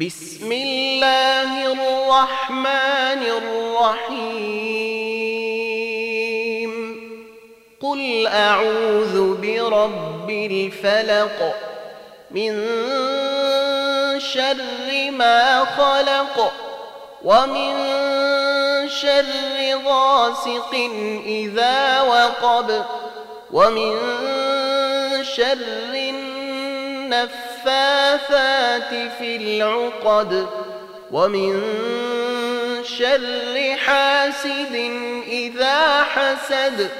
بسم الله الرحمن الرحيم. قل أعوذ برب الفلق من شر ما خلق ومن شر غاسق إذا وقب ومن شر النفاثات في العقد ومن شر حاسد اذا حسد